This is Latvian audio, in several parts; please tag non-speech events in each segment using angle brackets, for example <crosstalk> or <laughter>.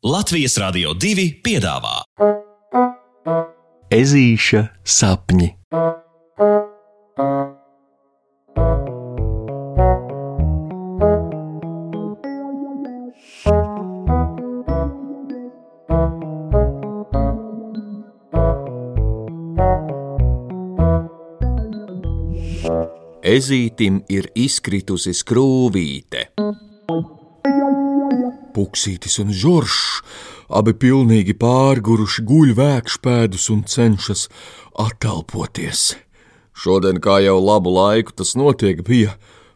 Latvijas Rādio 2 piedāvā Ezīša sapņi. Ezītim ir izkritusi skrūvīte. Puksītis un žoržs, abi pilnīgi pārguruši, guļ vēkšpēdus un cenšas attelpoties. Šodien, kā jau labu laiku tas notiek, bija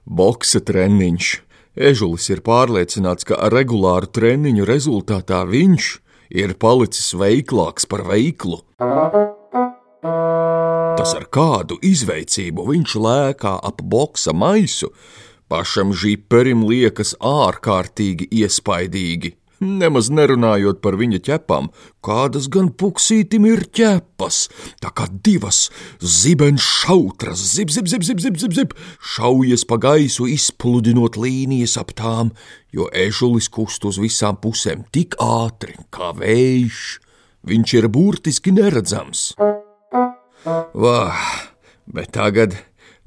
boksa treniņš. Ežulis ir pārliecināts, ka ar regulāru treniņu rezultātā viņš ir palicis veiklāks par veiklu. Tas ar kādu izveicību viņš lēkā ap boksa maisu, pašam žiperim liekas ārkārtīgi iespaidīgi. Nemaz nerunājot par viņa ķepām, kādas gan puksītim ir ķepas, tā kā divas zibens šautras, zip, zip, zip, zip, zip, zip, zip, šaujas pa gaisu, izpludinot līnijas ap tām, jo ežulis kust uz visām pusēm tik ātri kā vējš. Viņš ir burtiski neredzams. Vah, bet tagad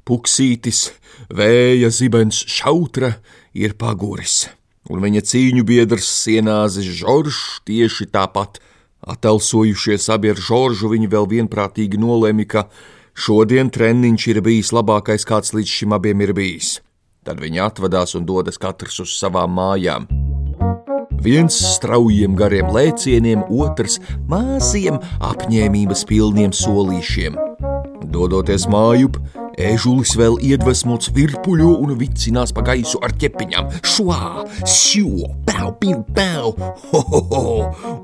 puksītis, vēja zibens šautra ir paguris, un viņa cīņu biedrs sienāzes Žoržs tieši tāpat. Atelsojušies abi ar Žoržu, viņi vēl vienprātīgi nolēma, ka šodien treniņš ir bijis labākais, kāds līdz šim abiem ir bijis. Tad viņi atvadās un dodas katrs uz savām mājām. Viens straujiem gariem lēcieniem, otrs māsiem apņēmības pilniem solīšiem. Dodoties mājup, ežulis vēl iedvesmots virpuļo un vicinās pa gaisu ar ķepiņām. Šuā, šū, pau, piu, pau, ho, ho, ho!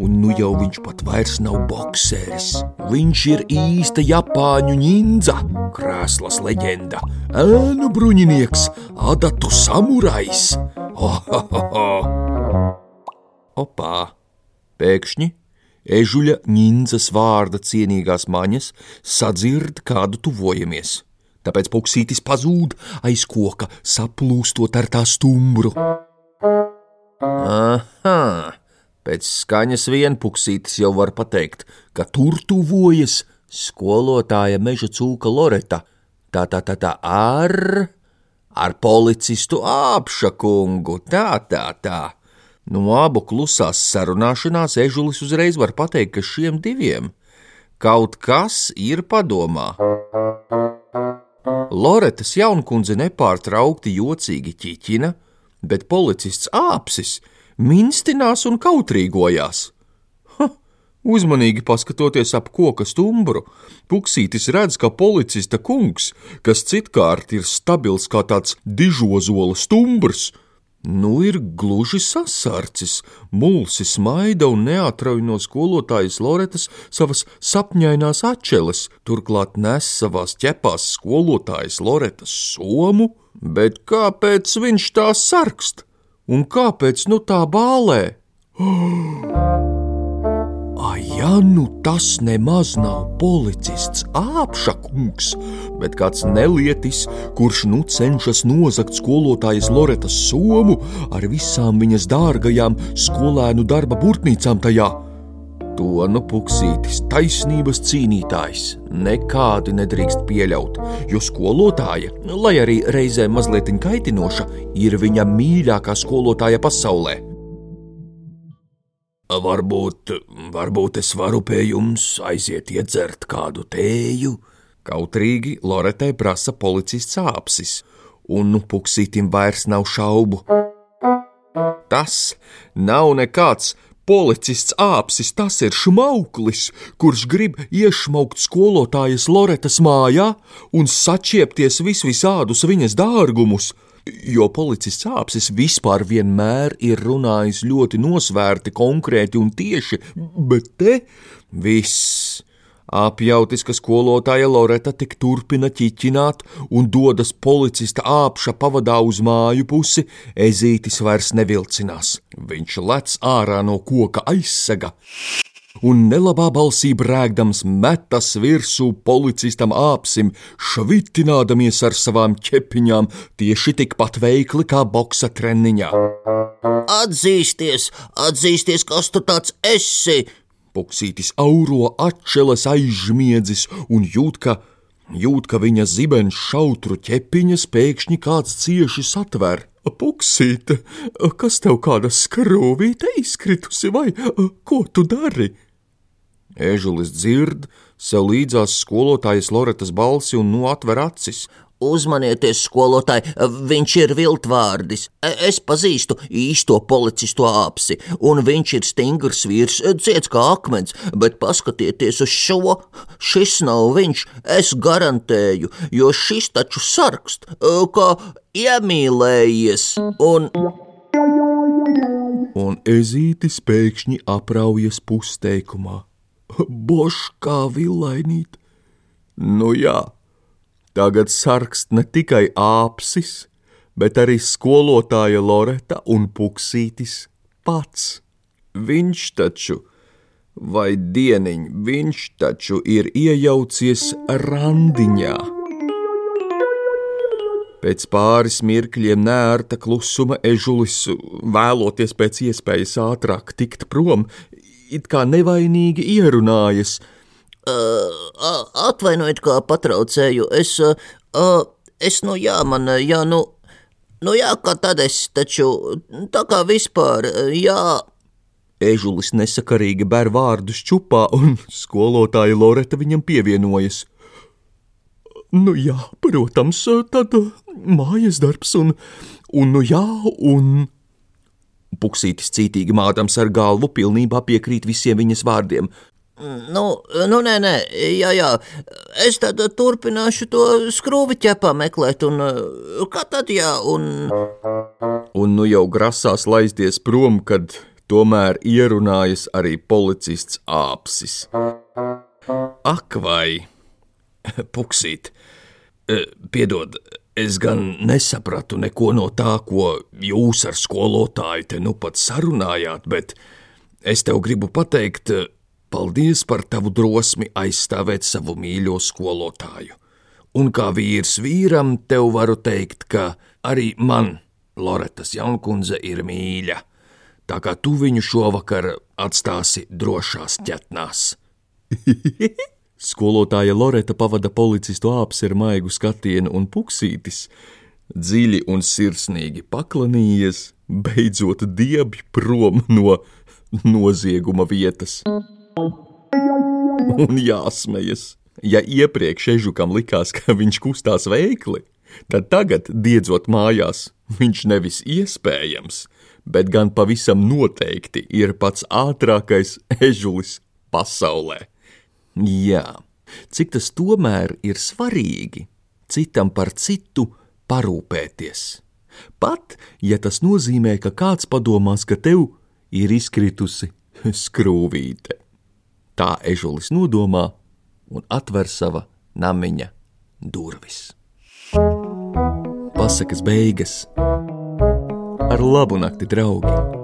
Un nu jau viņš pat vairs nav bokseris. Viņš ir īsta Japāņu ņindza, krēslas leģenda, ēnu bruņinieks, adatu samurais. Ho, ho, ho, ho! Opā! Pēkšņi ežuļa ņindzas vārda cienīgās maņas sadzird kādu tuvojamies. Tāpēc puksītis pazūd aiz koka, saplūstot ar tā stumbru. Aha! Pēc skaņas vien puksītis jau var pateikt, ka tur tuvojas skolotāja meža cūka Loreta. Tā, tā, tā, tā, ar, ar policistu apšakungu, tā, tā, tā. No abu klusās sarunāšanās ežulis uzreiz var pateikt, ka šiem diviem kaut kas ir padomā. Loretas jaunkundze nepārtraukti jocīgi ķiķina, bet policists āpsis minstinās un kautrīgojās. Ha! Uzmanīgi paskatoties ap koka stumbru, Puksītis redz, ka policista kungs, kas citkārt ir stabils kā tāds dižozola stumbrs, nu ir gluži sasarcis, mulsi smaida un neatrauj no skolotājas Loretas savas sapņainās atšķeles, turklāt nes savās ķepās skolotājas Loretas somu, bet kāpēc viņš tā sarkst? Un kāpēc nu tā bālē? <gasps> A, ja nu tas nemaz nav policists apšakungs, bet kāds nelietis, kurš nu cenšas nozagt skolotājas Loretas somu ar visām viņas dārgajām skolēnu darba burtnīcām tajā. To nu puksītis, taisnības cīnītājs, nekādi nedrīkst pieļaut, jo skolotāja, lai arī reizē mazliet kaitinoša, ir viņa mīļākā skolotāja pasaulē. Varbūt, varbūt es varu pie jums aiziet iedzert kādu tēju? Kautrīgi Loretai prasa policists āpsis, un nu puksītim vairs nav šaubu. Tas nav nekāds policists āpsis, tas ir šmauklis, kurš grib iešmaukt skolotājas Loretas mājā un sačiepties visvisādus viņas dārgumus jo policists āpsis vispār vienmēr ir runājis ļoti nosvērti, konkrēti un tieši, bet te viss. Apjautis, ka skolotāja Loreta tik turpina ķiķināt un dodas policista āpša pavadā uz māju pusi, ezītis vairs nevilcinās. Viņš lec ārā no koka aizsega un nelabā balsī brēkdams metas virsū policistam āpsim, švitinādamies ar savām ķepiņām tieši tikpat veikli kā boksa treniņā. Atzīsties, atzīsties, kas tu tāds esi! Puksītis auro atšķeles aizžmiedzis un jūt, ka, jūt, ka viņa zibens šautru ķepiņas pēkšņi kāds cieši satver. Puksīte, kas tev kāda skrūvīte izkritusi, vai ko tu dari? Ežulis dzird, sev līdzās skolotājas Loretas balsi un nu atver acis. Uzmanieties, skolotāji, viņš ir viltvārdis. Es pazīstu īsto policistu āpsi, un viņš ir stingrs vīrs, ciets kā akmens, bet paskatieties uz šo. Šis nav viņš, es garantēju, jo šis taču sarkst, kā iemīlējies, un. Un ezītis pēkšņi apraujas pusteikumā. Bošs kā villainīt! Nu jā! Tagad sarkst ne tikai āpsis, bet arī skolotāja Loreta un Puksītis pats. Viņš taču, vai dieniņ, viņš taču ir iejaucies randiņā. Pēc pāris mirkļiem nērta klusuma ežulis, vēloties pēc iespējas ātrāk tikt prom, it kā nevainīgi ierunājas – Uh, atvainojiet, kā patraucēju. Es, uh, es nu jā, man, jā, nu, nu jā, kā tad es, taču tā kā vispār, jā. Ežulis nesakarīgi ber vārdus čupā, un skolotāja Loreta viņam pievienojas. Nu jā, protams, tad mājas darbs un, un nu jā, un. Puksītis cītīgi mātams ar galvu pilnībā piekrīt visiem viņas vārdiem. Nu, nu, nē, nē, jā, jā. Es tad turpināšu to skrūvi ķepā meklēt, un kā tad, jā, un. Un nu jau grasās laisties prom, kad tomēr ierunājas arī policists āpsis. Ak, vai! Puksīt, e, piedod, es gan nesapratu neko no tā, ko jūs ar skolotāju te nu pat sarunājāt, bet es tev gribu pateikt, Paldies par tavu drosmi aizstāvēt savu mīļo skolotāju. Un kā vīrs vīram, tev varu teikt, ka arī man Loretas jaunkundze ir mīļa, tā kā tu viņu šovakar atstāsi drošās ķetnās. <laughs> Skolotāja Loreta pavada policistu āpsi ar maigu skatienu un puksītis, dziļi un sirsnīgi paklanījies, beidzot diebi prom no nozieguma vietas. Un jāsmejas. Ja iepriekš ežukam likās, ka viņš kustās veikli, tad tagad, diedzot mājās, viņš nevis iespējams, bet gan pavisam noteikti ir pats ātrākais ežulis pasaulē. Jā, cik tas tomēr ir svarīgi citam par citu parūpēties. Pat ja tas nozīmē, ka kāds padomās, ka tev ir izkritusi <laughs> skrūvīte. Tā ežulis nodomā un atver sava namiņa durvis. Pasakas beigas ar labu nakti, draugi!